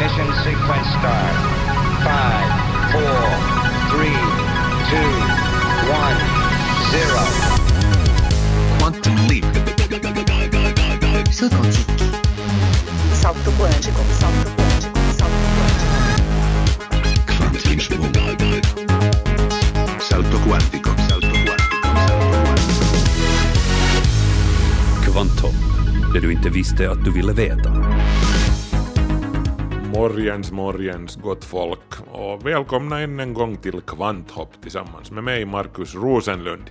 Ignition sequence start. Five, four, three, two, one, zero. Quantum leap. Salto quântico, salto quântico, salto quântico. Quantum Salto quantico. Salto quantico. Salto det du inte visste att du ville veta. Morgens, morgens, gott folk och välkomna än en gång till Kvanthopp tillsammans med mig, Markus Rosenlund.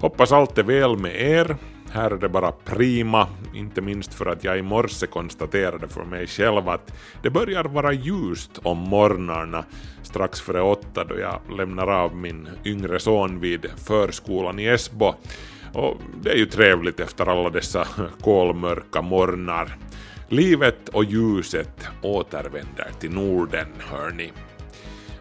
Hoppas allt är väl med er. Här är det bara prima, inte minst för att jag i morse konstaterade för mig själv att det börjar vara ljust om morgnarna strax före åtta då jag lämnar av min yngre son vid förskolan i Esbo. Och det är ju trevligt efter alla dessa kolmörka morgnar. Livet och ljuset återvänder till Norden, hörni.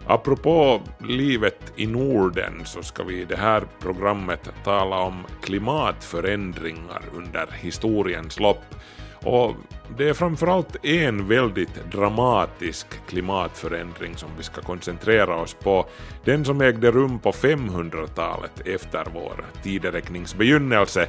Apropå livet i Norden så ska vi i det här programmet tala om klimatförändringar under historiens lopp. Och det är framförallt en väldigt dramatisk klimatförändring som vi ska koncentrera oss på, den som ägde rum på 500-talet efter vår tideräknings begynnelse.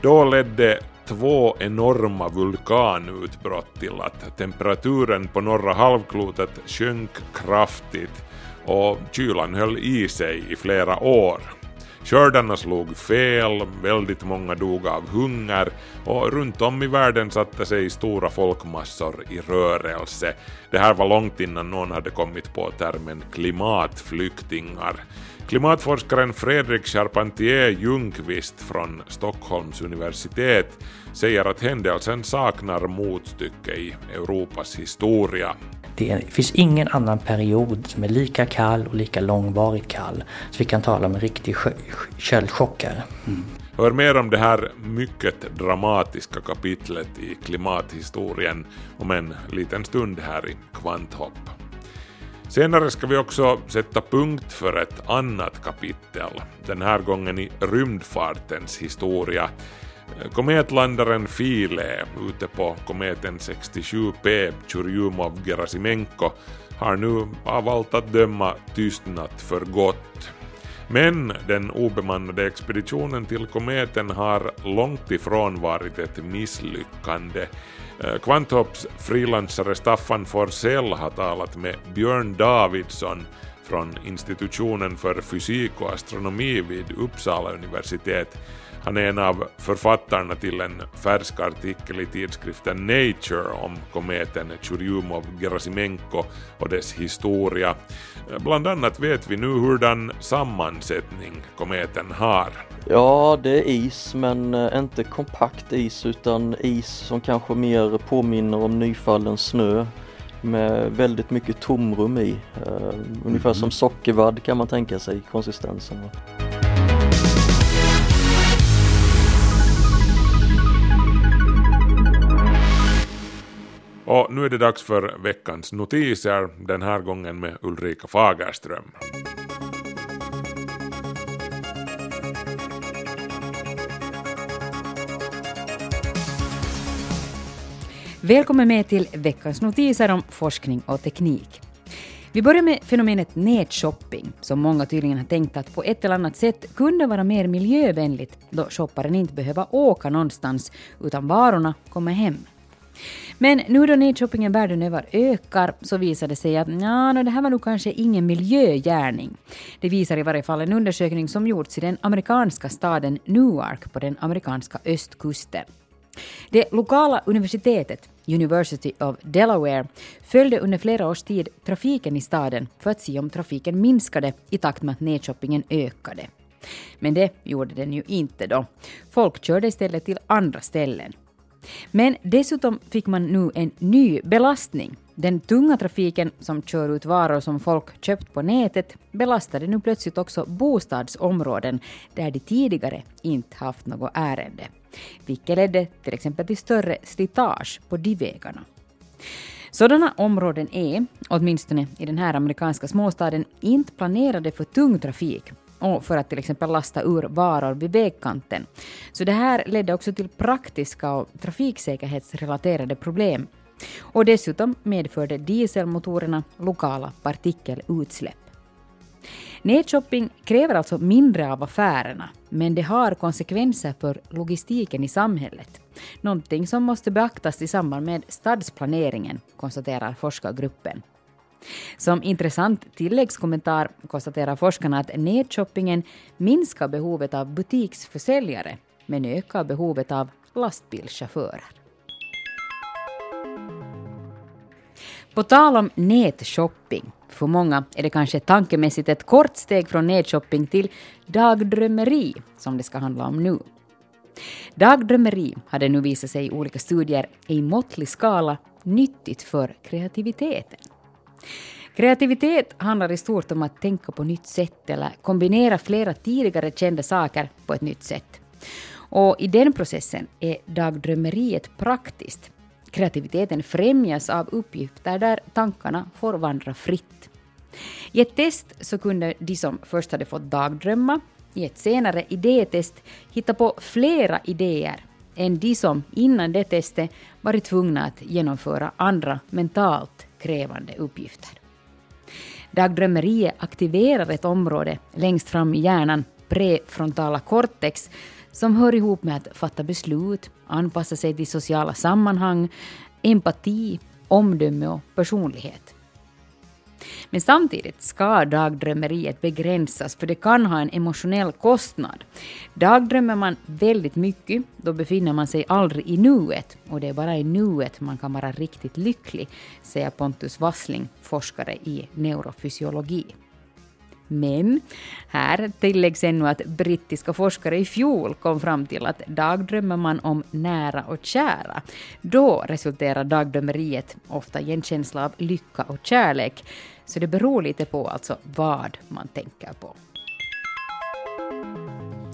Då ledde två enorma vulkanutbrott till att temperaturen på norra halvklotet sjönk kraftigt och kylan höll i sig i flera år. Skördarna slog fel, väldigt många dog av hunger och runt om i världen satte sig stora folkmassor i rörelse. Det här var långt innan någon hade kommit på termen klimatflyktingar. Klimatforskaren Fredrik Charpentier Ljungqvist från Stockholms universitet säger att händelsen saknar motstycke i Europas historia. Det finns ingen annan period som är lika kall och lika långvarigt kall. Så vi kan tala om en riktig köldchockare. Mm. Hör mer om det här mycket dramatiska kapitlet i klimathistorien om en liten stund här i Kvanthopp. Senare ska vi också sätta punkt för ett annat kapitel, den här gången i rymdfartens historia. Kometlandaren Philae ute på kometen 67P Churyumov-Gerasimenko har nu av allt att döma tystnat för gott. Men den obemannade expeditionen till kometen har långt ifrån varit ett misslyckande. Eh, Kvanthopps frilansare Staffan Forsell har talat med Björn Davidsson från institutionen för fysik och astronomi vid Uppsala universitet han är en av författarna till en färsk artikel i tidskriften Nature om kometen Churyumov-Gerasimenko och dess historia. Bland annat vet vi nu hurdan sammansättning kometen har. Ja, det är is, men eh, inte kompakt is utan is som kanske mer påminner om nyfallen snö med väldigt mycket tomrum i. Uh, ungefär mm. som sockervadd kan man tänka sig konsistensen. Och nu är det dags för veckans notiser, den här gången med Ulrika Fagerström. Välkommen med till veckans notiser om forskning och teknik. Vi börjar med fenomenet nätshopping, som många tydligen har tänkt att på ett eller annat sätt kunde vara mer miljövänligt då shopparen inte behöver åka någonstans utan varorna kommer hem. Men nu då nedshoppingen världen över ökar så visar det sig att ja, det här var nog kanske ingen miljögärning. Det visar i varje fall en undersökning som gjorts i den amerikanska staden Newark på den amerikanska östkusten. Det lokala universitetet, University of Delaware, följde under flera års tid trafiken i staden för att se om trafiken minskade i takt med att nedshoppingen ökade. Men det gjorde den ju inte då. Folk körde istället till andra ställen. Men dessutom fick man nu en ny belastning. Den tunga trafiken som kör ut varor som folk köpt på nätet belastade nu plötsligt också bostadsområden där de tidigare inte haft något ärende. Vilket ledde till exempel till större slitage på de vägarna. Sådana områden är, åtminstone i den här amerikanska småstaden, inte planerade för tung trafik och för att till exempel lasta ur varor vid vägkanten. Så det här ledde också till praktiska och trafiksäkerhetsrelaterade problem. Och dessutom medförde dieselmotorerna lokala partikelutsläpp. Nedshopping kräver alltså mindre av affärerna, men det har konsekvenser för logistiken i samhället. Någonting som måste beaktas i samband med stadsplaneringen, konstaterar forskargruppen. Som intressant tilläggskommentar konstaterar forskarna att nedshoppingen minskar behovet av butiksförsäljare men ökar behovet av lastbilschaufförer. På tal om nätshopping, för många är det kanske tankemässigt ett kort steg från nätshopping till dagdrömmeri, som det ska handla om nu. Dagdrömmeri hade nu visat sig i olika studier i måttlig skala nyttigt för kreativiteten. Kreativitet handlar i stort om att tänka på nytt sätt eller kombinera flera tidigare kända saker på ett nytt sätt. Och i den processen är dagdrömmeriet praktiskt. Kreativiteten främjas av uppgifter där tankarna får vandra fritt. I ett test så kunde de som först hade fått dagdrömma i ett senare idétest hitta på flera idéer än de som innan det testet varit tvungna att genomföra andra mentalt krävande uppgifter. Dagdrömmeriet aktiverar ett område längst fram i hjärnan, prefrontala cortex, som hör ihop med att fatta beslut, anpassa sig till sociala sammanhang, empati, omdöme och personlighet. Men samtidigt ska dagdrömmeriet begränsas för det kan ha en emotionell kostnad. Dagdrömmer man väldigt mycket, då befinner man sig aldrig i nuet och det är bara i nuet man kan vara riktigt lycklig, säger Pontus Wassling, forskare i neurofysiologi. Men här tilläggs ännu att brittiska forskare i fjol kom fram till att dagdrömmer man om nära och kära, då resulterar dagdrömmeriet ofta i en känsla av lycka och kärlek. Så det beror lite på alltså vad man tänker på.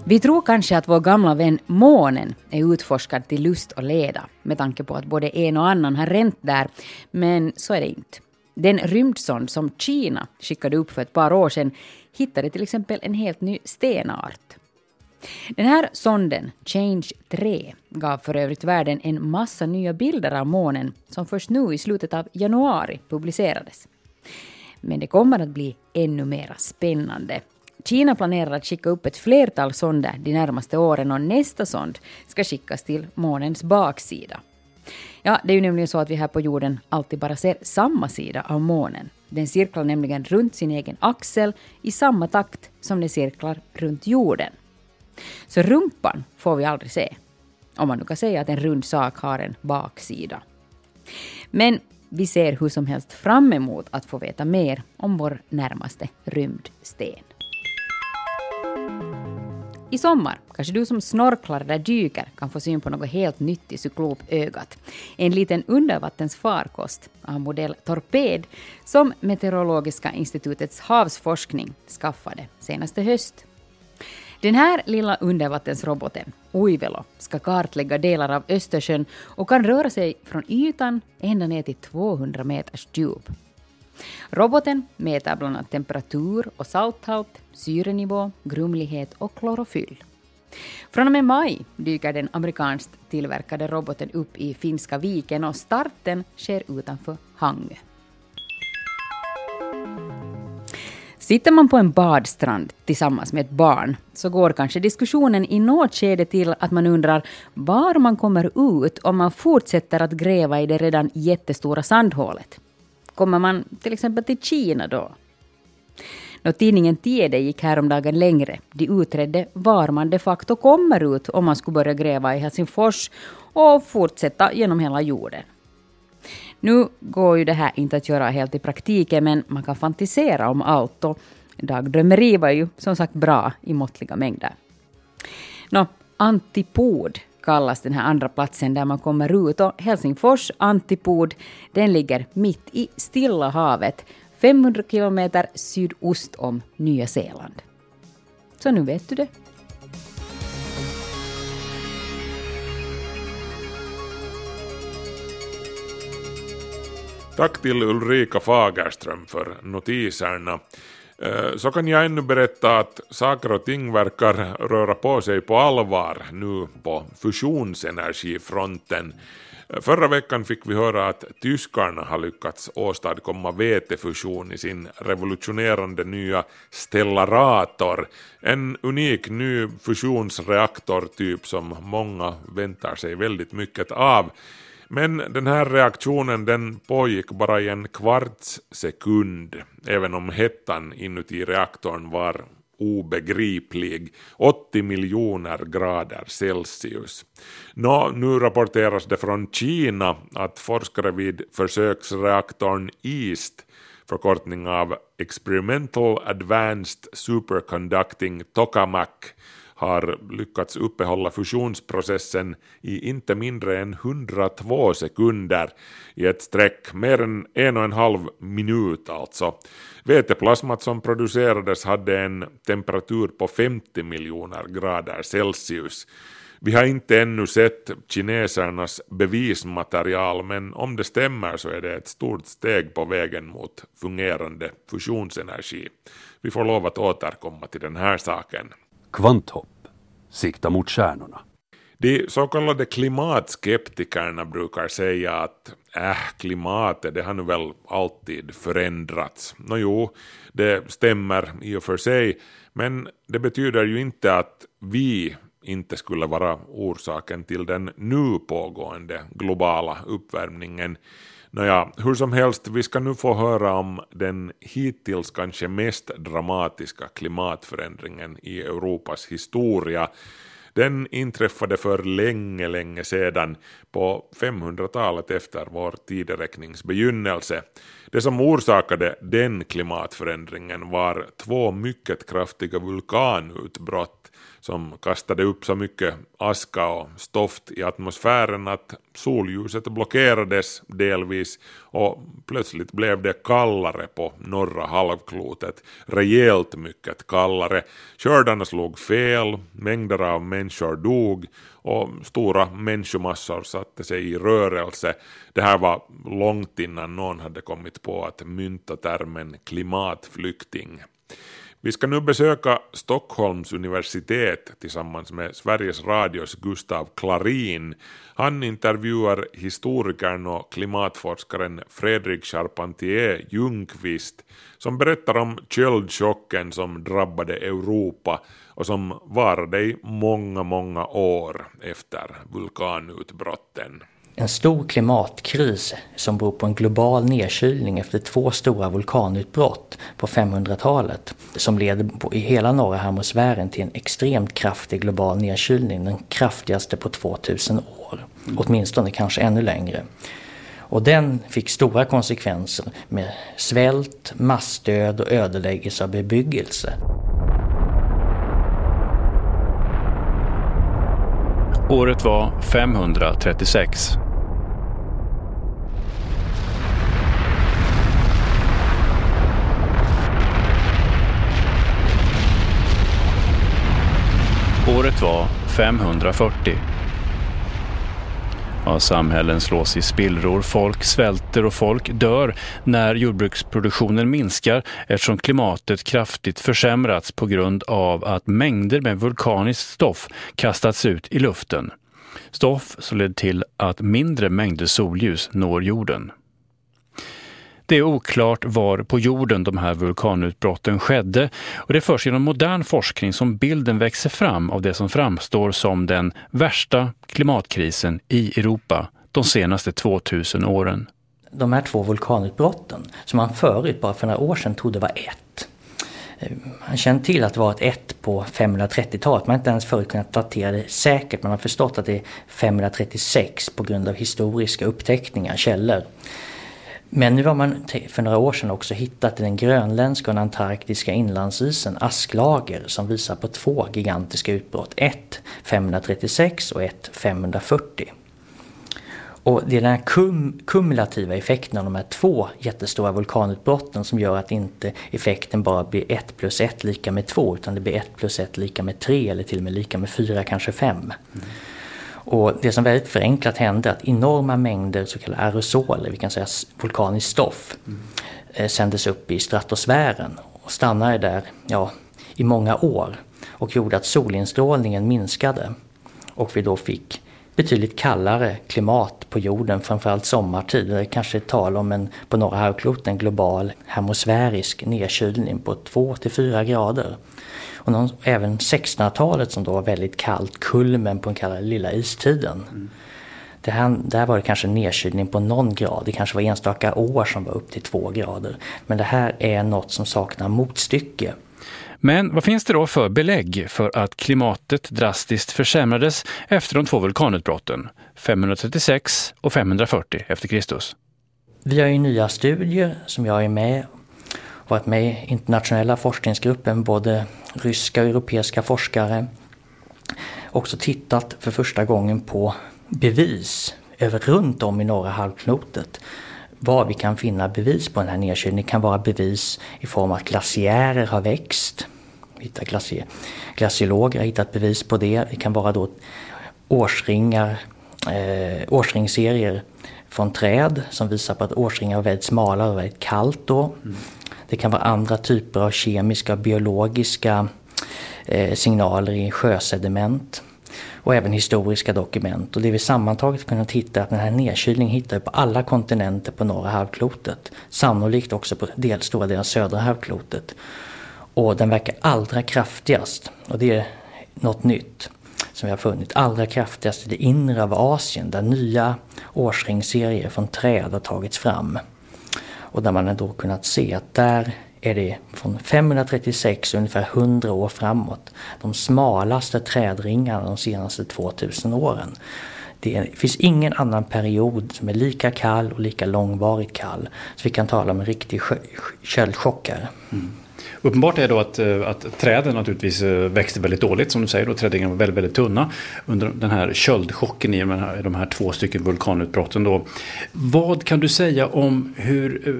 Vi tror kanske att vår gamla vän månen är utforskad till lust och leda med tanke på att både en och annan har ränt där, men så är det inte. Den rymdsond som Kina skickade upp för ett par år sedan hittade till exempel en helt ny stenart. Den här sonden, Change 3, gav för övrigt världen en massa nya bilder av månen som först nu i slutet av januari publicerades. Men det kommer att bli ännu mer spännande. Kina planerar att skicka upp ett flertal sonder de närmaste åren och nästa sond ska skickas till månens baksida. Ja, det är ju nämligen så att vi här på jorden alltid bara ser samma sida av månen. Den cirklar nämligen runt sin egen axel i samma takt som den cirklar runt jorden. Så rumpan får vi aldrig se. Om man nu kan säga att en rund sak har en baksida. Men vi ser hur som helst fram emot att få veta mer om vår närmaste rymdsten. I sommar kanske du som snorklar eller dyker kan få syn på något helt nytt i cyklopögat. En liten undervattensfarkost av modell Torped som Meteorologiska institutets havsforskning skaffade senaste höst. Den här lilla undervattensroboten, Uivelo, ska kartlägga delar av Östersjön och kan röra sig från ytan ända ner till 200 meters djup. Roboten mäter bland annat temperatur och salthalt, syrenivå, grumlighet och klorofyll. Från och med maj dyker den amerikanskt tillverkade roboten upp i Finska viken och starten sker utanför Hangö. Sitter man på en badstrand tillsammans med ett barn så går kanske diskussionen i något skede till att man undrar var man kommer ut om man fortsätter att gräva i det redan jättestora sandhålet. Kommer man till exempel till Kina då? Nå, tidningen Tiede gick häromdagen längre. De utredde var man de facto kommer ut om man skulle börja gräva i Helsingfors och fortsätta genom hela jorden. Nu går ju det här inte att göra helt i praktiken, men man kan fantisera om allt och dagdrömmeri var ju som sagt bra i måttliga mängder. Nå, antipod kallas den här andra platsen där man kommer ut och Helsingfors antipod den ligger mitt i Stilla havet 500 kilometer sydost om Nya Zeeland. Så nu vet du det. Tack till Ulrika Fagerström för notiserna. Eh, så kan jag ännu berätta att saker och ting verkar röra på sig på allvar nu på fusionsenergifronten. Eh, förra veckan fick vi höra att tyskarna har lyckats åstadkomma vätefusion i sin revolutionerande nya Stellarator, en unik ny fusionsreaktortyp som många väntar sig väldigt mycket av. Men den här reaktionen den pågick bara i en kvarts sekund, även om hettan inuti reaktorn var obegriplig, 80 miljoner grader Celsius. Nå, nu rapporteras det från Kina att forskare vid försöksreaktorn EAST, förkortning av Experimental Advanced Superconducting Tokamak, har lyckats uppehålla fusionsprocessen i inte mindre än 102 sekunder i ett streck, mer än en och en halv minut alltså. Väteplasmat som producerades hade en temperatur på 50 miljoner grader Celsius. Vi har inte ännu sett kinesernas bevismaterial men om det stämmer så är det ett stort steg på vägen mot fungerande fusionsenergi. Vi får lov att återkomma till den här saken. Kvanthopp. Sikta mot stjärnorna. De så kallade klimatskeptikerna brukar säga att äh, klimatet det har nu väl alltid förändrats. Nå jo, det stämmer i och för sig, men det betyder ju inte att vi inte skulle vara orsaken till den nu pågående globala uppvärmningen. Nåja, hur som helst, vi ska nu få höra om den hittills kanske mest dramatiska klimatförändringen i Europas historia. Den inträffade för länge, länge sedan på 500-talet efter vår tideräknings begynnelse. Det som orsakade den klimatförändringen var två mycket kraftiga vulkanutbrott som kastade upp så mycket aska och stoft i atmosfären att solljuset blockerades delvis och plötsligt blev det kallare på norra halvklotet, rejält mycket kallare. Skördarna slog fel, mängder av människor dog och stora människomassor satte sig i rörelse. Det här var långt innan någon hade kommit på att mynta termen klimatflykting. Vi ska nu besöka Stockholms universitet tillsammans med Sveriges Radios Gustav Klarin. Han intervjuar historikern och klimatforskaren Fredrik Charpentier Ljungqvist som berättar om köldchocken som drabbade Europa och som varade i många, många år efter vulkanutbrotten. En stor klimatkris som beror på en global nedkylning efter två stora vulkanutbrott på 500-talet som leder på, i hela norra hemisfären till en extremt kraftig global nedkylning, den kraftigaste på 2000 år. Åtminstone kanske ännu längre. Och den fick stora konsekvenser med svält, massdöd och ödeläggelse av bebyggelse. Året var 536. Året var 540. Ja, samhällen slås i spillror, folk svälter och folk dör när jordbruksproduktionen minskar eftersom klimatet kraftigt försämrats på grund av att mängder med vulkaniskt stoff kastats ut i luften. Stoff som leder till att mindre mängder solljus når jorden. Det är oklart var på jorden de här vulkanutbrotten skedde och det är först genom modern forskning som bilden växer fram av det som framstår som den värsta klimatkrisen i Europa de senaste 2000 åren. De här två vulkanutbrotten som man förut, bara för några år sedan, trodde var ett. Eh, man kände till att det var ett ett på 530-talet, man har inte ens förut kunnat datera det säkert, man har förstått att det är 536 på grund av historiska uppteckningar, källor. Men nu har man för några år sedan också hittat i den grönländska och den antarktiska inlandsisen asklager som visar på två gigantiska utbrott. Ett 536 och ett 540. Och det är den här kum kumulativa effekten av de här två jättestora vulkanutbrotten som gör att inte effekten bara blir 1 plus 1 lika med 2 utan det blir 1 plus 1 lika med 3 eller till och med lika med 4, kanske 5. Mm. Och det som väldigt förenklat hände att enorma mängder så kallade aerosoler, vi kan säga vulkaniskt stoff, mm. sändes upp i stratosfären. och stannade där ja, i många år och gjorde att solinstrålningen minskade. Och vi då fick betydligt kallare klimat på jorden, framförallt sommartid. Det är kanske tal om en, på norra halvklotet en global hermosfärisk nedkylning på 2-4 grader. Och någon, även 1600-talet som då var väldigt kallt, kulmen på den kallade lilla istiden. Mm. Det här, där var det kanske nedkylning på någon grad, det kanske var enstaka år som var upp till två grader. Men det här är något som saknar motstycke. Men vad finns det då för belägg för att klimatet drastiskt försämrades efter de två vulkanutbrotten 536 och 540 efter Kristus? Vi har ju nya studier som jag är med varit med i internationella forskningsgruppen, både ryska och europeiska forskare. Också tittat för första gången på bevis över runt om i norra halvklotet var vi kan finna bevis på den här nedkylningen. Det kan vara bevis i form av att glaciärer har växt. Glacier, glaciologer har hittat bevis på det. Det kan vara då årsringar, eh, årsringserier från träd som visar på att årsringar var väldigt smala och väldigt kallt då. Mm. Det kan vara andra typer av kemiska och biologiska eh, signaler i sjösediment och även historiska dokument. Och det vi sammantaget kunnat hitta är att den här nedkylningen hittar vi på alla kontinenter på norra halvklotet. Sannolikt också på del, stora delar av södra halvklotet. Och den verkar allra kraftigast, och det är något nytt som vi har funnit, allra kraftigast i det inre av Asien där nya årsringsserier från träd har tagits fram. Och där man då kunnat se att där är det från 536 ungefär 100 år framåt de smalaste trädringarna de senaste 2000 åren. Det finns ingen annan period som är lika kall och lika långvarigt kall. Så vi kan tala om en riktig köldchockare. Mm. Uppenbart är då att, eh, att träden naturligtvis eh, växte väldigt dåligt som du säger. Och trädringarna var väldigt, väldigt tunna under den här köldchocken i de här, de här två stycken vulkanutbrotten. Då. Vad kan du säga om hur eh,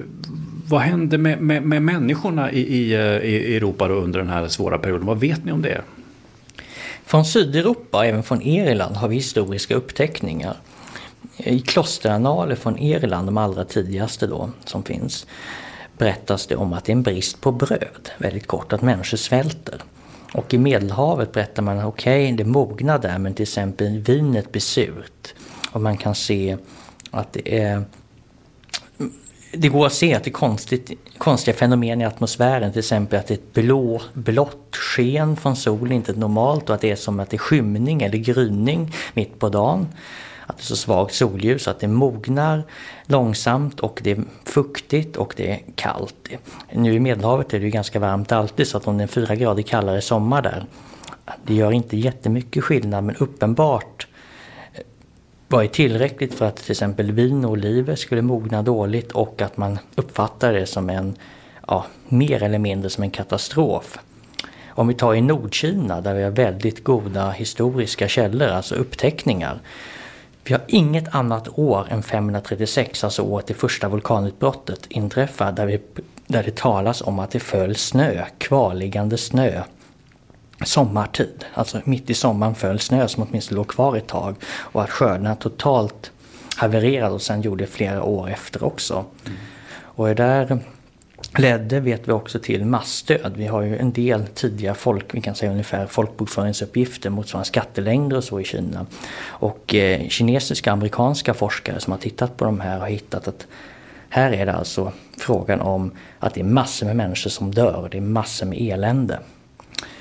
vad hände med, med, med människorna i, i, i Europa under den här svåra perioden? Vad vet ni om det? Från Sydeuropa och även från Irland har vi historiska uppteckningar. I klosteranaler från Irland, de allra tidigaste då, som finns, berättas det om att det är en brist på bröd, väldigt kort, att människor svälter. Och i Medelhavet berättar man okej, okay, det mognar där men till exempel vinet blir surt. Och man kan se att det är det går att se att det är konstigt, konstiga fenomen i atmosfären, till exempel att det är ett blå, blått sken från solen, inte normalt, och att det är som att det är skymning eller gryning mitt på dagen att det är så svagt solljus att det mognar långsamt och det är fuktigt och det är kallt. Nu i Medelhavet är det ju ganska varmt alltid så att om det är fyra grader kallare sommar där, det gör inte jättemycket skillnad men uppenbart eh, var det tillräckligt för att till exempel vin och oliver skulle mogna dåligt och att man uppfattar det som en, ja, mer eller mindre som en katastrof. Om vi tar i Nordkina där vi har väldigt goda historiska källor, alltså uppteckningar, vi har inget annat år än 536, alltså året det första vulkanutbrottet inträffar, där, vi, där det talas om att det föll snö, kvarliggande snö, sommartid. Alltså mitt i sommaren föll snö som åtminstone låg kvar ett tag och att skördarna totalt havererade och sen gjorde flera år efter också. Mm. Och där ledde vet vi också till massdöd. Vi har ju en del tidiga folk, vi kan säga ungefär folkbokföringsuppgifter motsvarande skattelängder och så i Kina. Och eh, kinesiska amerikanska forskare som har tittat på de här har hittat att här är det alltså frågan om att det är massor med människor som dör, det är massor med elände.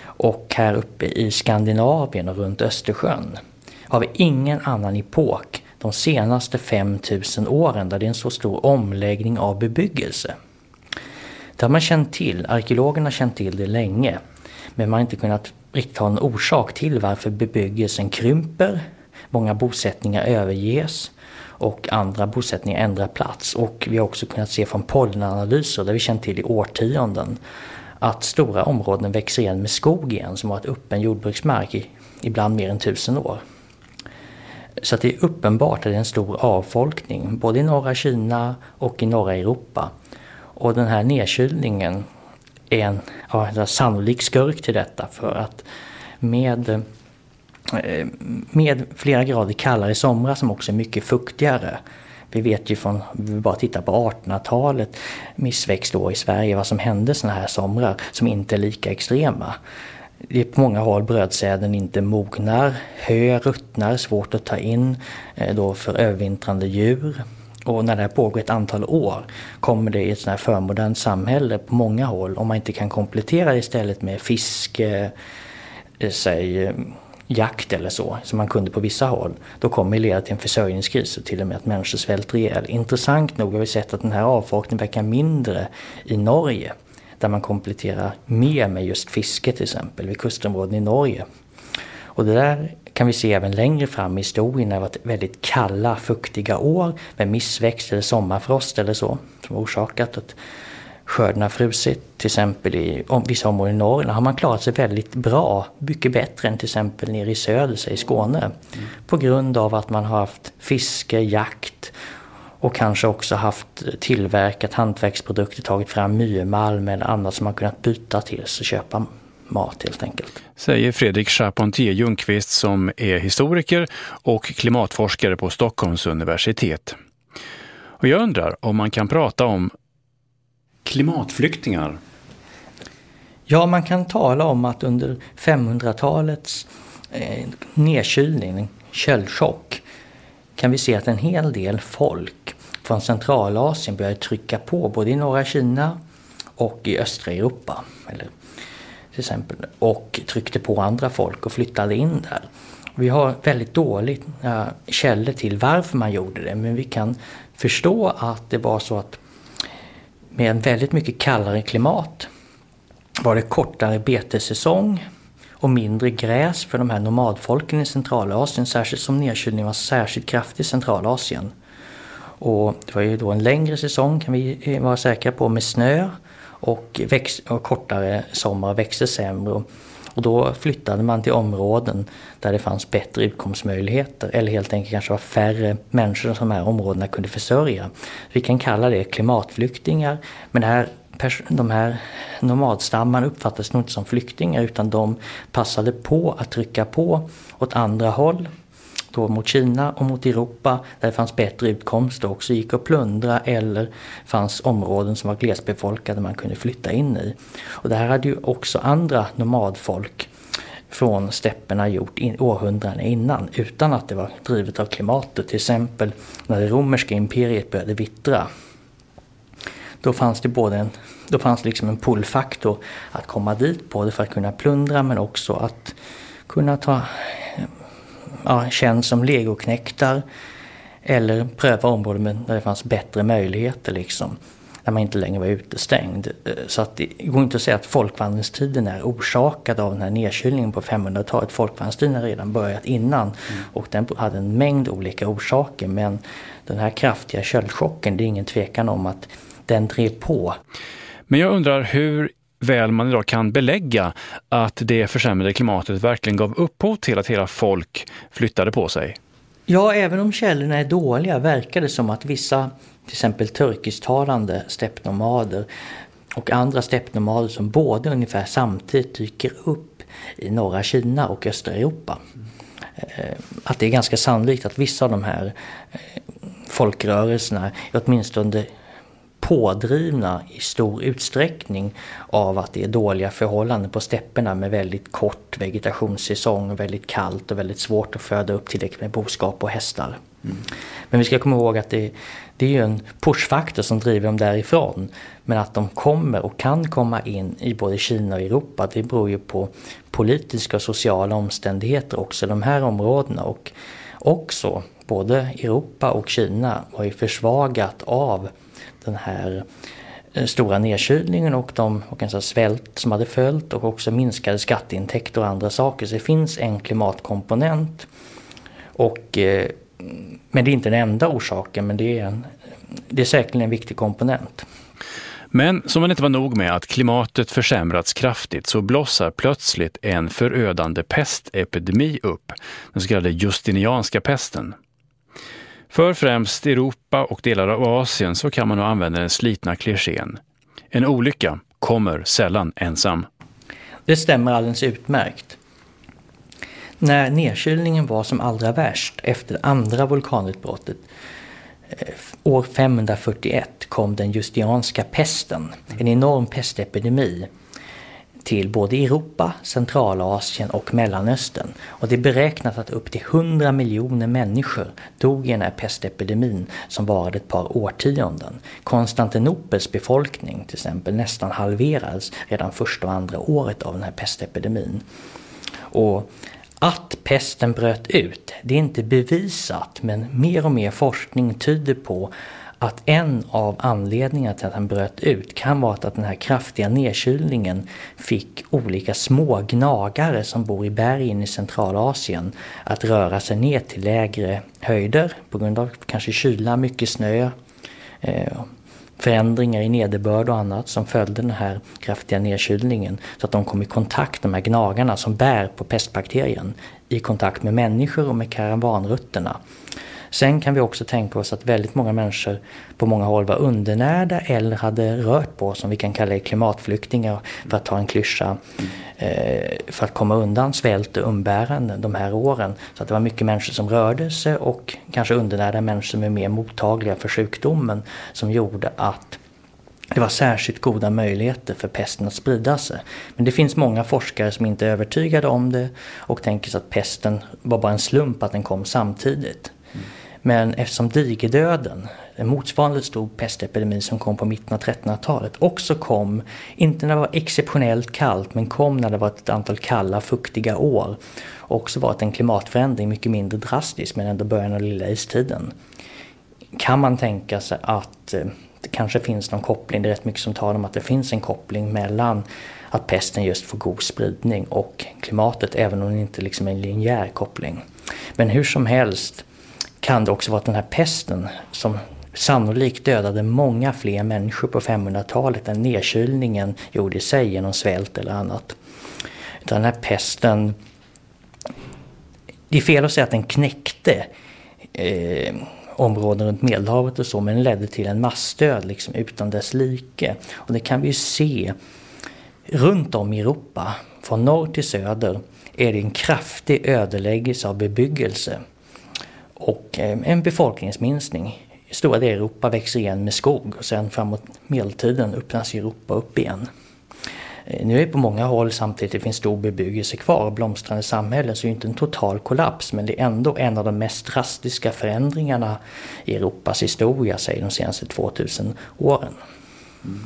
Och här uppe i Skandinavien och runt Östersjön har vi ingen annan epok de senaste 5000 åren där det är en så stor omläggning av bebyggelse. Det har man känt till, arkeologerna har känt till det länge. Men man har inte kunnat riktigt ha en orsak till varför bebyggelsen krymper, många bosättningar överges och andra bosättningar ändrar plats. Och vi har också kunnat se från pollenanalyser, där vi känt till i årtionden, att stora områden växer igen med skog igen som har varit öppen jordbruksmark i ibland mer än tusen år. Så det är uppenbart att det är en stor avfolkning, både i norra Kina och i norra Europa. Och den här nedkylningen är en, ja, en sannolik skurk till detta för att med, eh, med flera grader kallare somrar som också är mycket fuktigare Vi vet ju från, vi bara tittar på 1800-talet, missväxtår i Sverige, vad som hände sådana här somrar som inte är lika extrema. Det är på många håll brödsäden inte mognar, hö ruttnar, svårt att ta in eh, då för övervintrande djur. Och när det här pågår ett antal år kommer det i ett sånt här förmodernt samhälle på många håll, om man inte kan komplettera det istället med fiske, eh, säg eh, jakt eller så, som man kunde på vissa håll, då kommer det leda till en försörjningskris och till och med att människor svälter ihjäl. Intressant nog har vi sett att den här avfolkningen verkar mindre i Norge, där man kompletterar mer med just fiske till exempel, vid kustområden i Norge. Och det där kan vi se även längre fram i historien när det varit väldigt kalla, fuktiga år med missväxt eller sommarfrost eller så, som orsakat att skörden har frusit. Till exempel i vissa områden i Norrland har man klarat sig väldigt bra, mycket bättre än till exempel nere i söder, i Skåne. Mm. På grund av att man har haft fiske, jakt och kanske också haft tillverkat hantverksprodukter, tagit fram myrmalm eller annat som man kunnat byta till sig, köpa mat helt enkelt. Säger Fredrik Charpentier Ljungqvist som är historiker och klimatforskare på Stockholms universitet. Och jag undrar om man kan prata om klimatflyktingar? Ja, man kan tala om att under 500-talets eh, nedkylning, köldchock, kan vi se att en hel del folk från Centralasien började trycka på både i norra Kina och i östra Europa. Eller, till exempel, och tryckte på andra folk och flyttade in där. Vi har väldigt dåligt äh, källor till varför man gjorde det men vi kan förstå att det var så att med en väldigt mycket kallare klimat var det kortare betessäsong och mindre gräs för de här nomadfolken i Centralasien, särskilt som nedkylningen var särskilt kraftig i Centralasien. Och det var ju då en längre säsong kan vi vara säkra på med snö och, väx, och kortare sommar växte sämre. Och då flyttade man till områden där det fanns bättre utkomstmöjligheter eller helt enkelt kanske var färre människor som de här områdena kunde försörja. Vi kan kalla det klimatflyktingar men det här, de här nomadstammarna uppfattades nog inte som flyktingar utan de passade på att trycka på åt andra håll då mot Kina och mot Europa där det fanns bättre utkomst och också gick att plundra eller fanns områden som var glesbefolkade man kunde flytta in i. Och det här hade ju också andra nomadfolk från stäpperna gjort in, århundraden innan utan att det var drivet av klimatet. Till exempel när det romerska imperiet började vittra. Då fanns det både en, då fanns liksom en pullfaktor att komma dit, både för att kunna plundra men också att kunna ta ja, känns som legoknäktar. Eller pröva områden där det fanns bättre möjligheter liksom. Där man inte längre var utestängd. Eh, så att det går inte att säga att folkvandringstiden är orsakad av den här nedkylningen på 500-talet. Folkvandringstiden har redan börjat innan mm. och den hade en mängd olika orsaker. Men den här kraftiga köldchocken, det är ingen tvekan om att den drev på. Men jag undrar hur väl man idag kan belägga att det försämrade klimatet verkligen gav upphov till att hela folk flyttade på sig? Ja, även om källorna är dåliga verkar det som att vissa, till exempel turkisktalande steppnomader och andra steppnomader som både ungefär samtidigt dyker upp i norra Kina och östra Europa. Eh, att det är ganska sannolikt att vissa av de här eh, folkrörelserna, åtminstone pådrivna i stor utsträckning av att det är dåliga förhållanden på stepperna med väldigt kort vegetationssäsong, väldigt kallt och väldigt svårt att föda upp tillräckligt med boskap och hästar. Mm. Men vi ska komma ihåg att det, det är en pushfaktor som driver dem därifrån. Men att de kommer och kan komma in i både Kina och Europa det beror ju på politiska och sociala omständigheter också i de här områdena. Och också både Europa och Kina var ju försvagat av den här eh, stora nedkylningen och de och en svält som hade följt och också minskade skatteintäkter och andra saker. Så det finns en klimatkomponent. Och, eh, men det är inte den enda orsaken men det är, en, det är säkerligen en viktig komponent. Men som man inte var nog med att klimatet försämrats kraftigt så blossar plötsligt en förödande pestepidemi upp, den så kallade justinianska pesten. För främst Europa och delar av Asien så kan man nog använda den slitna klichén. En olycka kommer sällan ensam. Det stämmer alldeles utmärkt. När nedkylningen var som allra värst efter andra vulkanutbrottet eh, År 541 kom den justianska pesten, en enorm pestepidemi till både Europa, Centralasien och Mellanöstern. Och det är beräknat att upp till 100 miljoner människor dog i den här pestepidemin som varade ett par årtionden. Konstantinopels befolkning till exempel nästan halverades redan första och andra året av den här pestepidemin. Och att pesten bröt ut, det är inte bevisat men mer och mer forskning tyder på att en av anledningarna till att den bröt ut kan vara att den här kraftiga nedkylningen fick olika små gnagare som bor i bergen i Centralasien att röra sig ner till lägre höjder på grund av kanske kyla, mycket snö, eh, förändringar i nederbörd och annat som följde den här kraftiga nedkylningen. Så att de kom i kontakt, de här gnagarna som bär på pestbakterien, i kontakt med människor och med karavanrutterna. Sen kan vi också tänka oss att väldigt många människor på många håll var undernärda eller hade rört på, som vi kan kalla det, klimatflyktingar för att ta en klyscha, eh, för att komma undan svält och umbäranden de här åren. Så att det var mycket människor som rörde sig och kanske undernärda människor som är mer mottagliga för sjukdomen som gjorde att det var särskilt goda möjligheter för pesten att sprida sig. Men det finns många forskare som inte är övertygade om det och tänker sig att pesten var bara en slump att den kom samtidigt. Men eftersom digerdöden, en motsvarande stor pestepidemi som kom på mitten av 1300-talet, också kom, inte när det var exceptionellt kallt, men kom när det var ett antal kalla, fuktiga år. Och också varit en klimatförändring, mycket mindre drastisk, men ändå början av lilla istiden. Kan man tänka sig att eh, det kanske finns någon koppling, det är rätt mycket som talar om att det finns en koppling mellan att pesten just får god spridning och klimatet, även om det inte liksom är en linjär koppling. Men hur som helst, kan det också vara att den här pesten som sannolikt dödade många fler människor på 500-talet än nedkylningen gjorde i sig genom svält eller annat. Utan den här pesten, det är fel att säga att den knäckte eh, områden runt Medelhavet och så, men den ledde till en massdöd liksom, utan dess like. Och det kan vi ju se runt om i Europa, från norr till söder, är det en kraftig ödeläggelse av bebyggelse och eh, en befolkningsminskning. Stora delar av Europa växer igen med skog och sen framåt medeltiden öppnas Europa upp igen. Eh, nu är det på många håll samtidigt det finns stor bebyggelse kvar och blomstrande samhällen så det är inte en total kollaps men det är ändå en av de mest drastiska förändringarna i Europas historia, säger de senaste 2000 åren. Mm.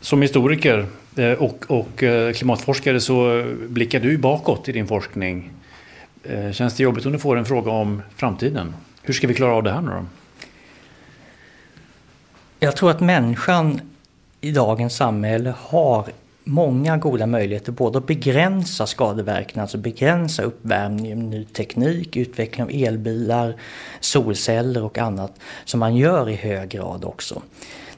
Som historiker eh, och, och klimatforskare så blickar du bakåt i din forskning. Eh, känns det jobbigt om du får en fråga om framtiden? Hur ska vi klara av det här nu då? Jag tror att människan i dagens samhälle har många goda möjligheter både att begränsa skadeverkningar, alltså begränsa uppvärmning med ny teknik, utveckling av elbilar, solceller och annat som man gör i hög grad också.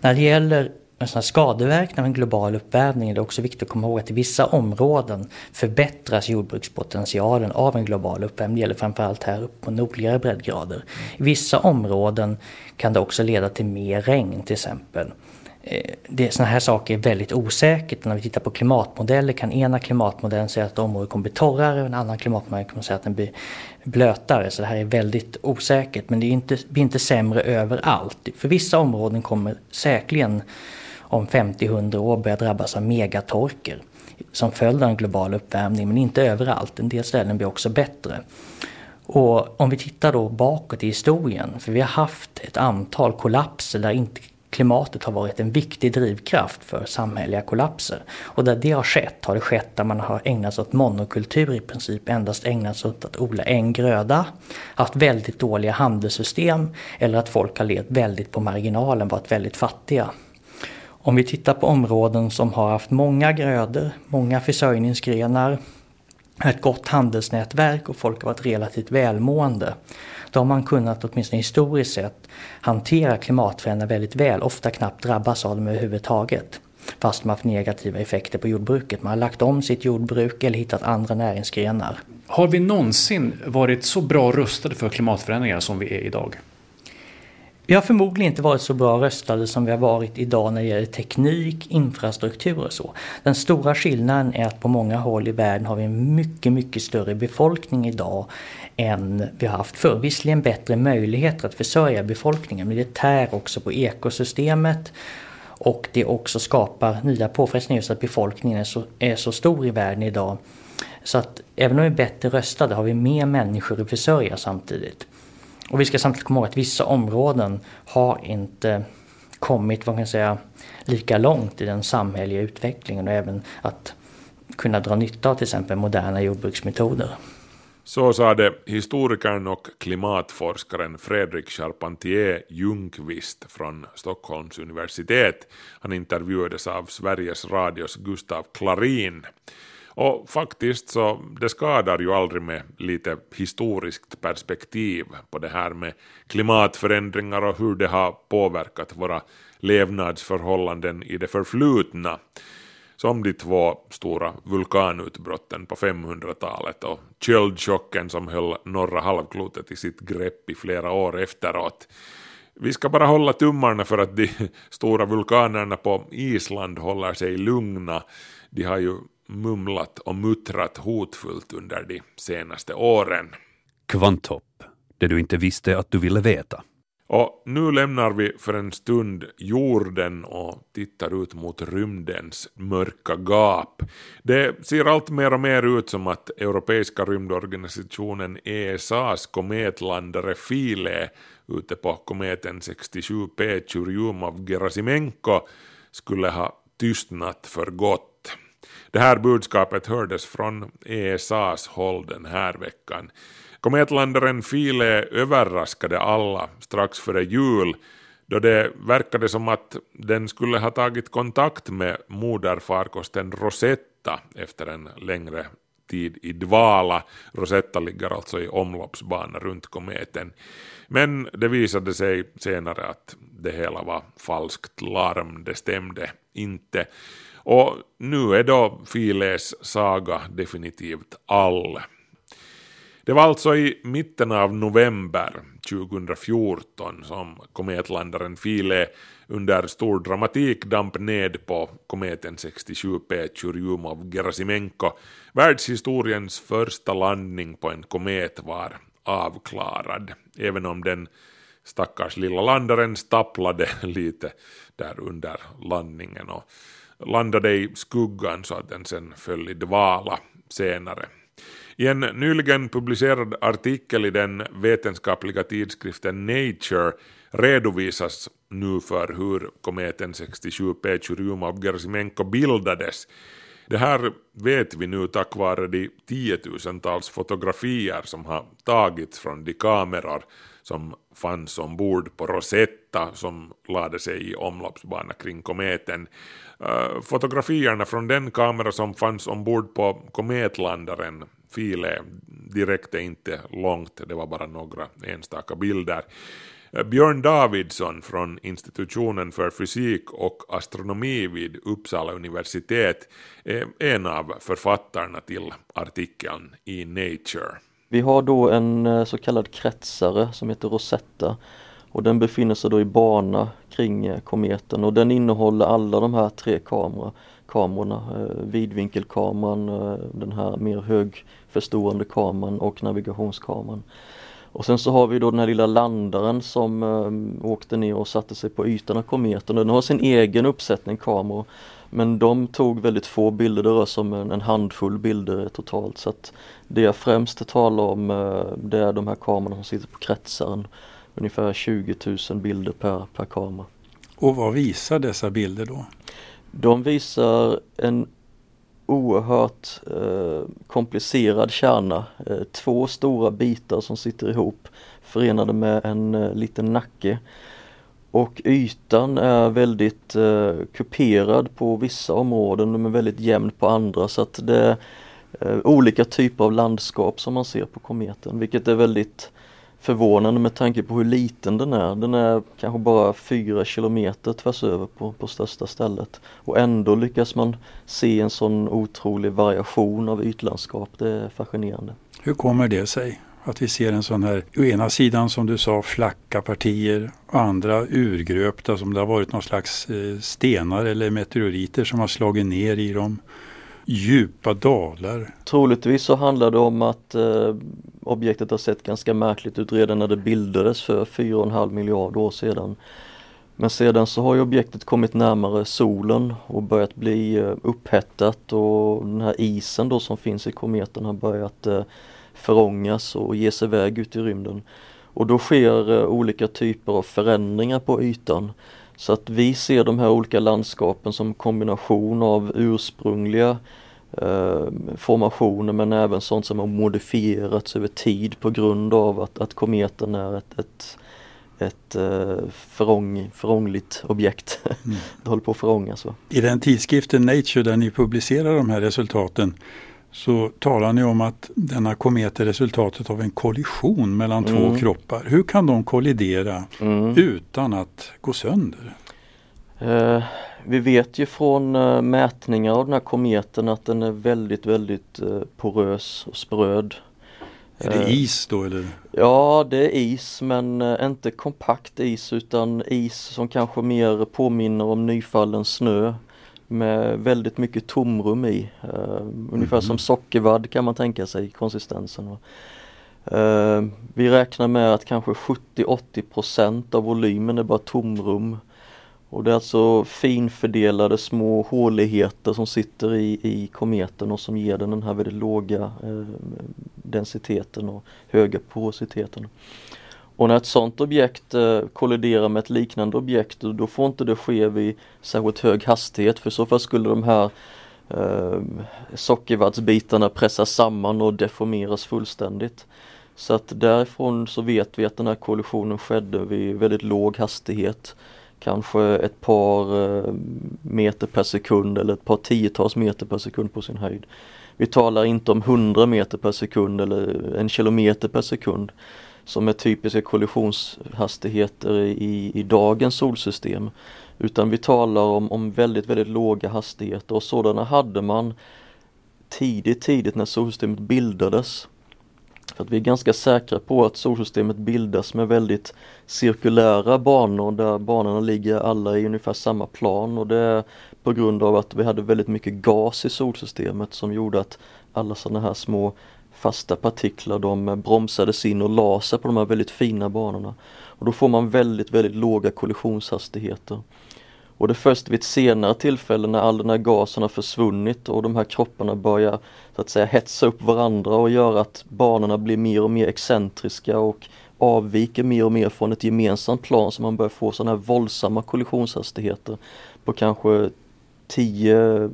När det gäller en skadeverkningar av en global uppvärmning är det också viktigt att komma ihåg att i vissa områden förbättras jordbrukspotentialen av en global uppvärmning. Det gäller framförallt här uppe på nordligare breddgrader. I vissa områden kan det också leda till mer regn till exempel. Eh, det, sådana här saker är väldigt osäkert. När vi tittar på klimatmodeller kan ena klimatmodellen säga att området kommer bli torrare och en annan klimatmodell kommer säga att den blir blötare. Så det här är väldigt osäkert men det är inte, blir inte sämre överallt. För vissa områden kommer säkerligen om 50-100 år börjar drabbas av megatorker som följd av en global uppvärmning, men inte överallt. En del ställen blir också bättre. Och om vi tittar då bakåt i historien, för vi har haft ett antal kollapser där inte klimatet har varit en viktig drivkraft för samhälleliga kollapser. Och där det har skett, har det skett där man har ägnat sig åt monokultur i princip, endast ägnat sig åt att odla en gröda, haft väldigt dåliga handelssystem eller att folk har levt väldigt på marginalen, varit väldigt fattiga. Om vi tittar på områden som har haft många grödor, många försörjningsgrenar, ett gott handelsnätverk och folk har varit relativt välmående. Då har man kunnat, åtminstone historiskt sett, hantera klimatförändringar väldigt väl, ofta knappt drabbas av dem överhuvudtaget. Fast de har haft negativa effekter på jordbruket. Man har lagt om sitt jordbruk eller hittat andra näringsgrenar. Har vi någonsin varit så bra rustade för klimatförändringar som vi är idag? Vi har förmodligen inte varit så bra röstade som vi har varit idag när det gäller teknik, infrastruktur och så. Den stora skillnaden är att på många håll i världen har vi en mycket, mycket större befolkning idag än vi har haft förr. Visserligen bättre möjligheter att försörja befolkningen men det tär också på ekosystemet och det också skapar nya påfrestningar just att befolkningen är så, är så stor i världen idag. Så att även om vi är bättre röstade har vi mer människor att försörja samtidigt. Och vi ska samtidigt komma ihåg att vissa områden har inte kommit, vad kan säga, lika långt i den samhälleliga utvecklingen och även att kunna dra nytta av till exempel moderna jordbruksmetoder. Så sade historikern och klimatforskaren Fredrik Charpentier Ljungqvist från Stockholms universitet. Han intervjuades av Sveriges Radios Gustav Klarin. Och faktiskt så det skadar ju aldrig med lite historiskt perspektiv på det här med klimatförändringar och hur det har påverkat våra levnadsförhållanden i det förflutna som de två stora vulkanutbrotten på 500-talet och köldchocken som höll norra halvklotet i sitt grepp i flera år efteråt. Vi ska bara hålla tummarna för att de stora vulkanerna på Island håller sig lugna. De har ju mumlat och muttrat hotfullt under de senaste åren. Kvanthopp, det du inte visste att du ville veta. Och nu lämnar vi för en stund jorden och tittar ut mot rymdens mörka gap. Det ser allt mer och mer ut som att Europeiska rymdorganisationen ESAs kometlandare Philae ute på kometen 67P Churyumov-Gerasimenko skulle ha tystnat för gott. Det här budskapet hördes från ESAs håll den här veckan. Kometlandaren Philae överraskade alla strax före jul då det verkade som att den skulle ha tagit kontakt med moderfarkosten Rosetta efter en längre tid i dvala. Rosetta ligger alltså i omloppsbana runt kometen. Men det visade sig senare att det hela var falskt larm, det stämde inte. Och nu är då Files saga definitivt all. Det var alltså i mitten av november 2014 som kometlandaren File under stor dramatik damp ned på kometen 67P Churyumov-Gerasimenko. Världshistoriens första landning på en komet var avklarad, även om den stackars lilla landaren stapplade lite där under landningen och landade i skuggan så att den sen föll i dvala senare. I en nyligen publicerad artikel i den vetenskapliga tidskriften Nature redovisas nu för hur kometen 67P Churyumov-Gerasimenko bildades. Det här vet vi nu tack vare de tiotusentals fotografier som har tagits från de kameror som fanns ombord på Rosetta som lade sig i omloppsbana kring kometen. Uh, fotografierna från den kamera som fanns ombord på kometlandaren File direkt inte långt, det var bara några enstaka bilder. Eh, Björn Davidsson från institutionen för fysik och astronomi vid Uppsala universitet är en av författarna till artikeln i Nature. Vi har då en eh, så kallad kretsare som heter Rosetta och den befinner sig då i bana kring eh, kometen och den innehåller alla de här tre kamera, kamerorna. Eh, vidvinkelkameran, eh, den här mer högförstorande kameran och navigationskameran. Och sen så har vi då den här lilla landaren som eh, åkte ner och satte sig på ytan av kometen den har sin egen uppsättning kameror. Men de tog väldigt få bilder, det rör sig om en, en handfull bilder totalt så att det jag främst talar om eh, det är de här kamerorna som sitter på kretsaren. Ungefär 20 000 bilder per, per kamera. Och vad visar dessa bilder då? De visar en oerhört eh, komplicerad kärna. Eh, två stora bitar som sitter ihop förenade med en eh, liten nacke. Och ytan är väldigt eh, kuperad på vissa områden men väldigt jämn på andra så att det är eh, olika typer av landskap som man ser på kometen vilket är väldigt förvånande med tanke på hur liten den är. Den är kanske bara 4 kilometer tvärs över på, på största stället. Och ändå lyckas man se en sån otrolig variation av ytlandskap. Det är fascinerande. Hur kommer det sig? Att vi ser en sån här, å ena sidan som du sa, flacka partier och andra urgröpta som det har varit någon slags eh, stenar eller meteoriter som har slagit ner i dem. Djupa dalar. Troligtvis så handlar det om att eh, objektet har sett ganska märkligt ut redan när det bildades för 4,5 miljarder år sedan. Men sedan så har ju objektet kommit närmare solen och börjat bli eh, upphettat och den här isen då som finns i kometen har börjat eh, förångas och ge sig iväg ut i rymden. Och då sker eh, olika typer av förändringar på ytan. Så att vi ser de här olika landskapen som kombination av ursprungliga eh, formationer men även sånt som har modifierats över tid på grund av att, att kometen är ett, ett ett eh, förång, förångligt objekt. Mm. det håller på att förångas. Va? I den tidskriften Nature där ni publicerar de här resultaten så talar ni om att denna komet är resultatet av en kollision mellan mm. två kroppar. Hur kan de kollidera mm. utan att gå sönder? Eh, vi vet ju från eh, mätningar av den här kometen att den är väldigt, väldigt eh, porös och spröd. Är det eh, is då eller? Ja det är is men eh, inte kompakt is utan is som kanske mer påminner om nyfallen snö med väldigt mycket tomrum i. Uh, ungefär mm. som sockervadd kan man tänka sig konsistensen. Uh, vi räknar med att kanske 70-80% av volymen är bara tomrum. Och det är alltså finfördelade små håligheter som sitter i, i kometen och som ger den den här väldigt låga eh, densiteten och höga porositeten. Och när ett sådant objekt eh, kolliderar med ett liknande objekt då får inte det ske vid särskilt hög hastighet för i så fall skulle de här eh, sockervaddsbitarna pressas samman och deformeras fullständigt. Så att därifrån så vet vi att den här kollisionen skedde vid väldigt låg hastighet. Kanske ett par eh, meter per sekund eller ett par tiotals meter per sekund på sin höjd. Vi talar inte om 100 meter per sekund eller en kilometer per sekund som är typiska kollisionshastigheter i, i dagens solsystem. Utan vi talar om, om väldigt, väldigt låga hastigheter och sådana hade man tidigt, tidigt när solsystemet bildades. För att vi är ganska säkra på att solsystemet bildas med väldigt cirkulära banor där banorna ligger alla i ungefär samma plan och det är på grund av att vi hade väldigt mycket gas i solsystemet som gjorde att alla sådana här små fasta partiklar de bromsades in och la sig på de här väldigt fina banorna. Och då får man väldigt, väldigt låga kollisionshastigheter. Och det är först vid ett senare tillfälle när all den här gasen har försvunnit och de här kropparna börjar så att säga hetsa upp varandra och göra att banorna blir mer och mer excentriska och avviker mer och mer från ett gemensamt plan så man börjar få sådana här våldsamma kollisionshastigheter på kanske 10 eh,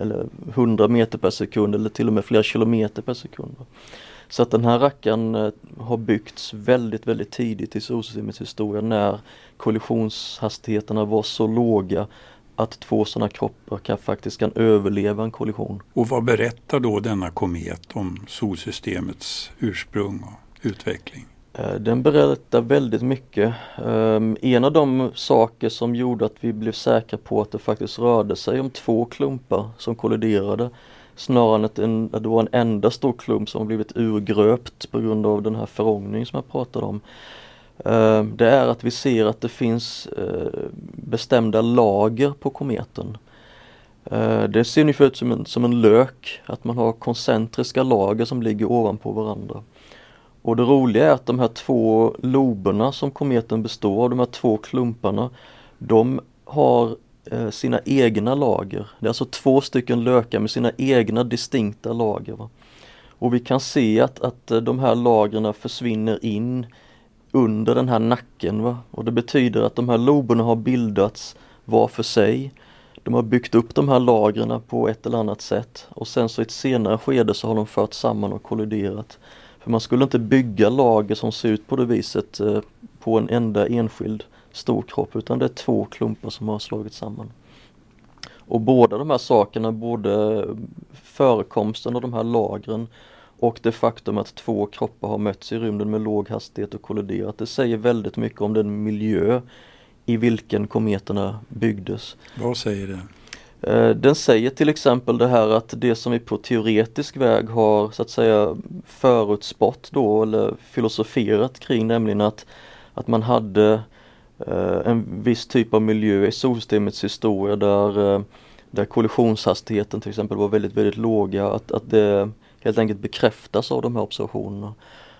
eller 100 meter per sekund eller till och med flera kilometer per sekund. Så att den här rackaren eh, har byggts väldigt, väldigt tidigt i solsystemets historia när kollisionshastigheterna var så låga att två sådana kroppar kan, faktiskt kan överleva en kollision. Och vad berättar då denna komet om solsystemets ursprung och utveckling? Eh, den berättar väldigt mycket. Ehm, en av de saker som gjorde att vi blev säkra på att det faktiskt rörde sig om två klumpar som kolliderade snarare än att, en, att det var en enda stor klump som blivit urgröpt på grund av den här förångningen som jag pratade om. Ehm, det är att vi ser att det finns eh, bestämda lager på kometen. Eh, det ser ungefär ut som en, som en lök, att man har koncentriska lager som ligger ovanpå varandra. Och det roliga är att de här två loberna som kometen består av, de här två klumparna, de har eh, sina egna lager. Det är alltså två stycken lökar med sina egna distinkta lager. Va? Och vi kan se att, att eh, de här lagren försvinner in under den här nacken. Va? Och det betyder att de här loberna har bildats var för sig. De har byggt upp de här lagren på ett eller annat sätt och sen så i ett senare skede så har de fört samman och kolliderat. För man skulle inte bygga lager som ser ut på det viset eh, på en enda enskild stor kropp utan det är två klumpar som har slagits samman. Och båda de här sakerna, både förekomsten av de här lagren och det faktum att två kroppar har mötts i rymden med låg hastighet och kolliderat, det säger väldigt mycket om den miljö i vilken kometerna byggdes. Vad säger det? Eh, den säger till exempel det här att det som vi på teoretisk väg har så att säga förutspått då eller filosoferat kring nämligen att, att man hade eh, en viss typ av miljö i solsystemets historia där, eh, där kollisionshastigheten till exempel var väldigt, väldigt låga. Att, att det helt enkelt bekräftas av de här observationerna.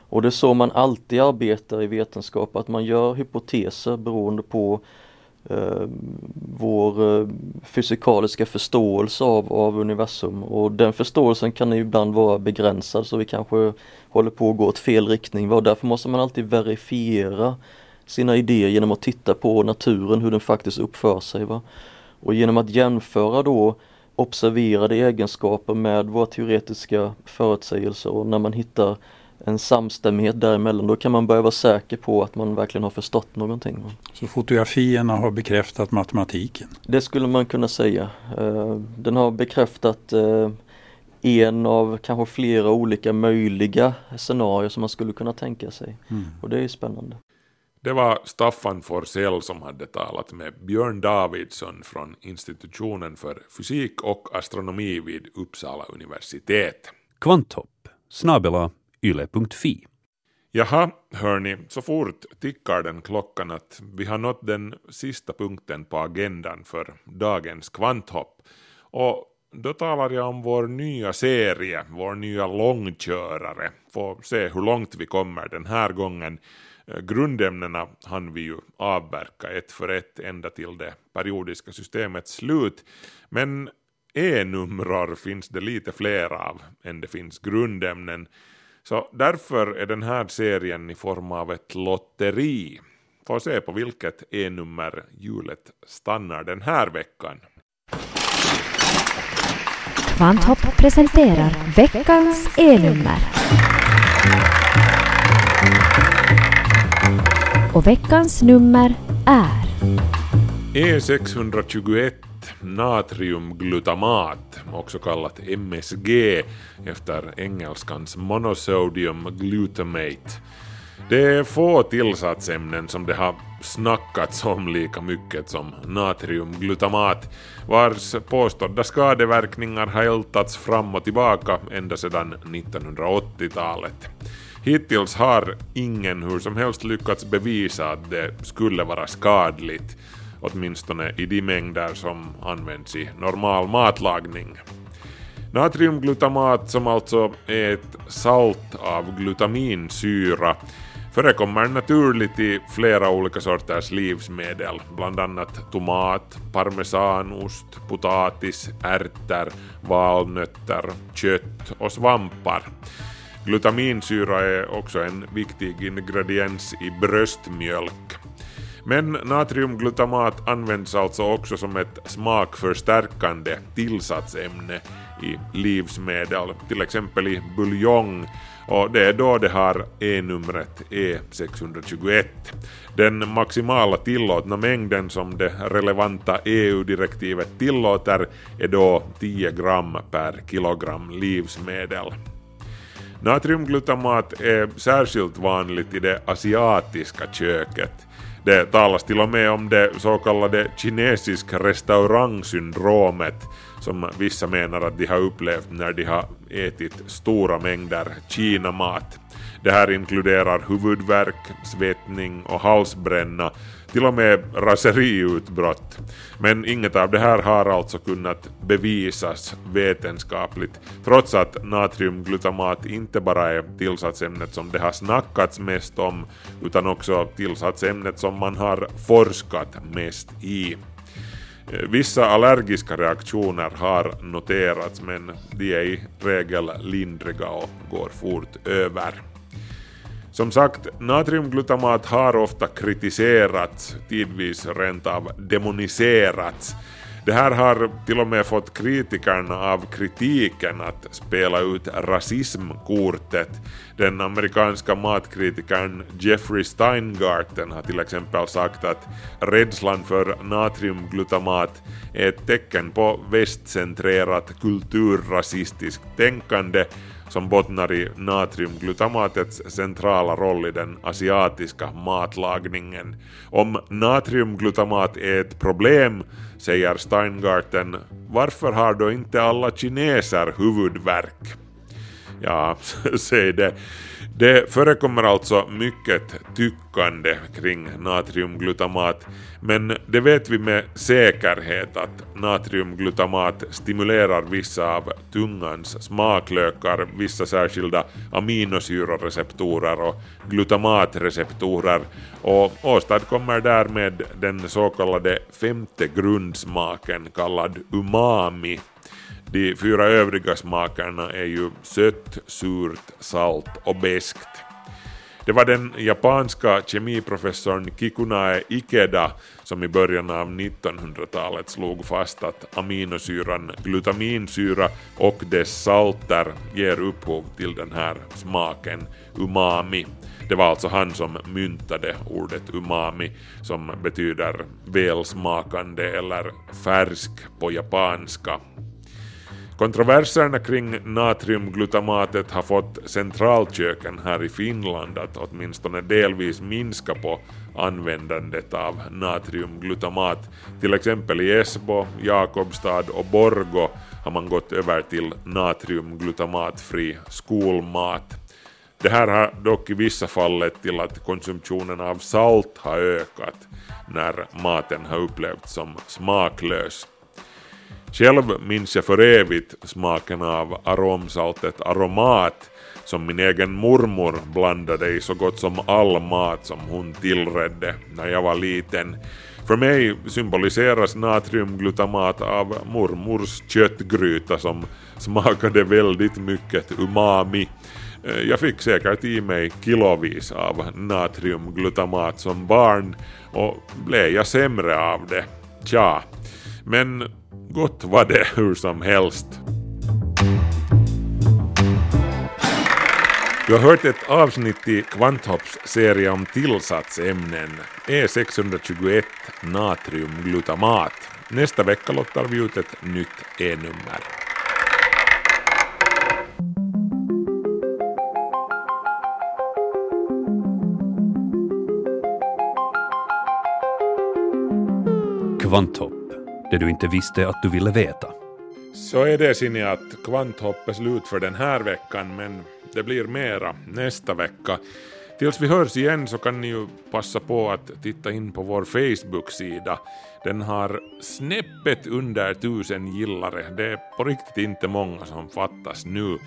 Och det är så man alltid arbetar i vetenskap, att man gör hypoteser beroende på Eh, vår eh, fysikaliska förståelse av, av universum och den förståelsen kan ibland vara begränsad så vi kanske håller på att gå åt fel riktning och därför måste man alltid verifiera sina idéer genom att titta på naturen, hur den faktiskt uppför sig. Va? Och genom att jämföra då observerade egenskaper med våra teoretiska förutsägelser och när man hittar en samstämmighet däremellan då kan man börja vara säker på att man verkligen har förstått någonting. Så fotografierna har bekräftat matematiken. Det skulle man kunna säga. Eh, Den har bekräftat eh, en av kanske flera olika möjliga scenarier som man skulle kunna tänka sig. Och det är spännande. Det var Staffan Forsell som hade talat med Björn Davidsson från institutionen för fysik och astronomi vid Uppsala universitet. Kvanthopp snabela yle.fi. Jaha, hörni, så fort tickar den klockan att vi har nått den sista punkten på agendan för dagens kvanthopp. Och då talar jag om vår nya serie, vår nya långkörare. Får se hur långt vi kommer den här gången. Eh, grundämnena hann vi ju avverka ett för ett ända till det periodiska systemets slut. Men E-numrar finns det lite fler av än det finns grundämnen. Så därför är den här serien i form av ett lotteri. Får se på vilket E-nummer hjulet stannar den här veckan. Kvanthopp presenterar veckans E-nummer. Och veckans nummer är E621 natriumglutamat, också kallat MSG efter engelskans monosodium glutamate. Det är få tillsatsämnen som det har snackats om lika mycket som natriumglutamat, vars påstådda skadeverkningar har ältats fram och tillbaka ända sedan 1980-talet. Hittills har ingen hur som helst lyckats bevisa att det skulle vara skadligt, åtminstone i de mängder som används i normal matlagning. Natriumglutamat som alltså är ett salt av glutaminsyra förekommer naturligt i flera olika sorters livsmedel, bland annat tomat, parmesanost, potatis, ärtor, valnötter, kött och svampar. Glutaminsyra är också en viktig ingrediens i bröstmjölk. Men natriumglutamat används alltså också som ett smakförstärkande tillsatsämne i livsmedel, till exempel i buljong och det är då det har E-numret E621. Den maximala tillåtna mängden som det relevanta EU-direktivet tillåter är då 10 gram per kilogram livsmedel. Natriumglutamat är särskilt vanligt i det asiatiska köket. Det talas till och med om det så kallade kinesiska restaurangsyndromet som vissa menar att de har upplevt när de har ätit stora mängder kinamat. Det här inkluderar huvudvärk, svettning och halsbränna, till och med raseriutbrott. Men inget av det här har alltså kunnat bevisas vetenskapligt, trots att natriumglutamat inte bara är tillsatsämnet som det har snackats mest om, utan också tillsatsämnet som man har forskat mest i. Vissa allergiska reaktioner har noterats men de är i regel lindriga och går fort över. Som sagt, natriumglutamat har ofta kritiserats, tidvis rent av demoniserats. Det här har till och med fått kritikerna av kritiken att spela ut rasismkortet. Den amerikanska matkritikern Jeffrey Steingarten har till exempel sagt att rädslan för natriumglutamat är ett tecken på västcentrerat kulturrasistiskt tänkande som bottnar i natriumglutamatets centrala roll i den asiatiska matlagningen. Om natriumglutamat är ett problem, säger Steingarten, varför har då inte alla kineser huvudvärk? Ja, säg det. Det förekommer alltså mycket tyckande kring natriumglutamat, men det vet vi med säkerhet att natriumglutamat stimulerar vissa av tungans smaklökar, vissa särskilda aminosyrareceptorer och glutamatreceptorer och åstadkommer därmed den så kallade femte grundsmaken kallad umami de fyra övriga smakerna är ju sött, surt, salt och beskt. Det var den japanska kemiprofessorn Kikunae Ikeda som i början av 1900-talet slog fast att aminosyran glutaminsyra och dess salter ger upphov till den här smaken umami. Det var alltså han som myntade ordet umami som betyder välsmakande eller färsk på japanska Kontroverserna kring natriumglutamatet har fått centralköken här i Finland att åtminstone delvis minska på användandet av natriumglutamat. Till exempel i Esbo, Jakobstad och Borgo har man gått över till natriumglutamatfri skolmat. Det här har dock i vissa fall lett till att konsumtionen av salt har ökat när maten har upplevts som smaklös. Själv minns jag för evigt smaken av aromsaltet aromat som min egen mormor blandade i så gott som all mat som hon tillredde när jag var liten. För mig symboliseras natriumglutamat av mormors köttgryta som smakade väldigt mycket umami. Eh, jag fick säkert i mig kilovis av natriumglutamat som barn och blev jag sämre av det? Tja, men Gott var det hur som helst. Du har hört ett avsnitt i Kvanthopps serie om tillsatsämnen, E621 natriumglutamat. Nästa vecka lottar vi ut ett nytt E-nummer. Kvanthopp, det du inte visste att du ville veta. Så är det Sinja att kvanthopp är slut för den här veckan men det blir mera nästa vecka. Tills vi hörs igen så kan ni ju passa på att titta in på vår Facebook-sida. Den har snäppet under tusen gillare. Det är på riktigt inte många som fattas nu.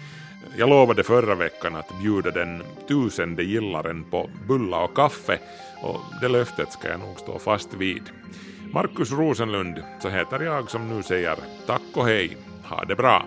Jag lovade förra veckan att bjuda den tusende gillaren på bulla och kaffe och det löftet ska jag nog stå fast vid. Markus Rosenlund, så heter jag som nu säger tack och hej, ha det bra.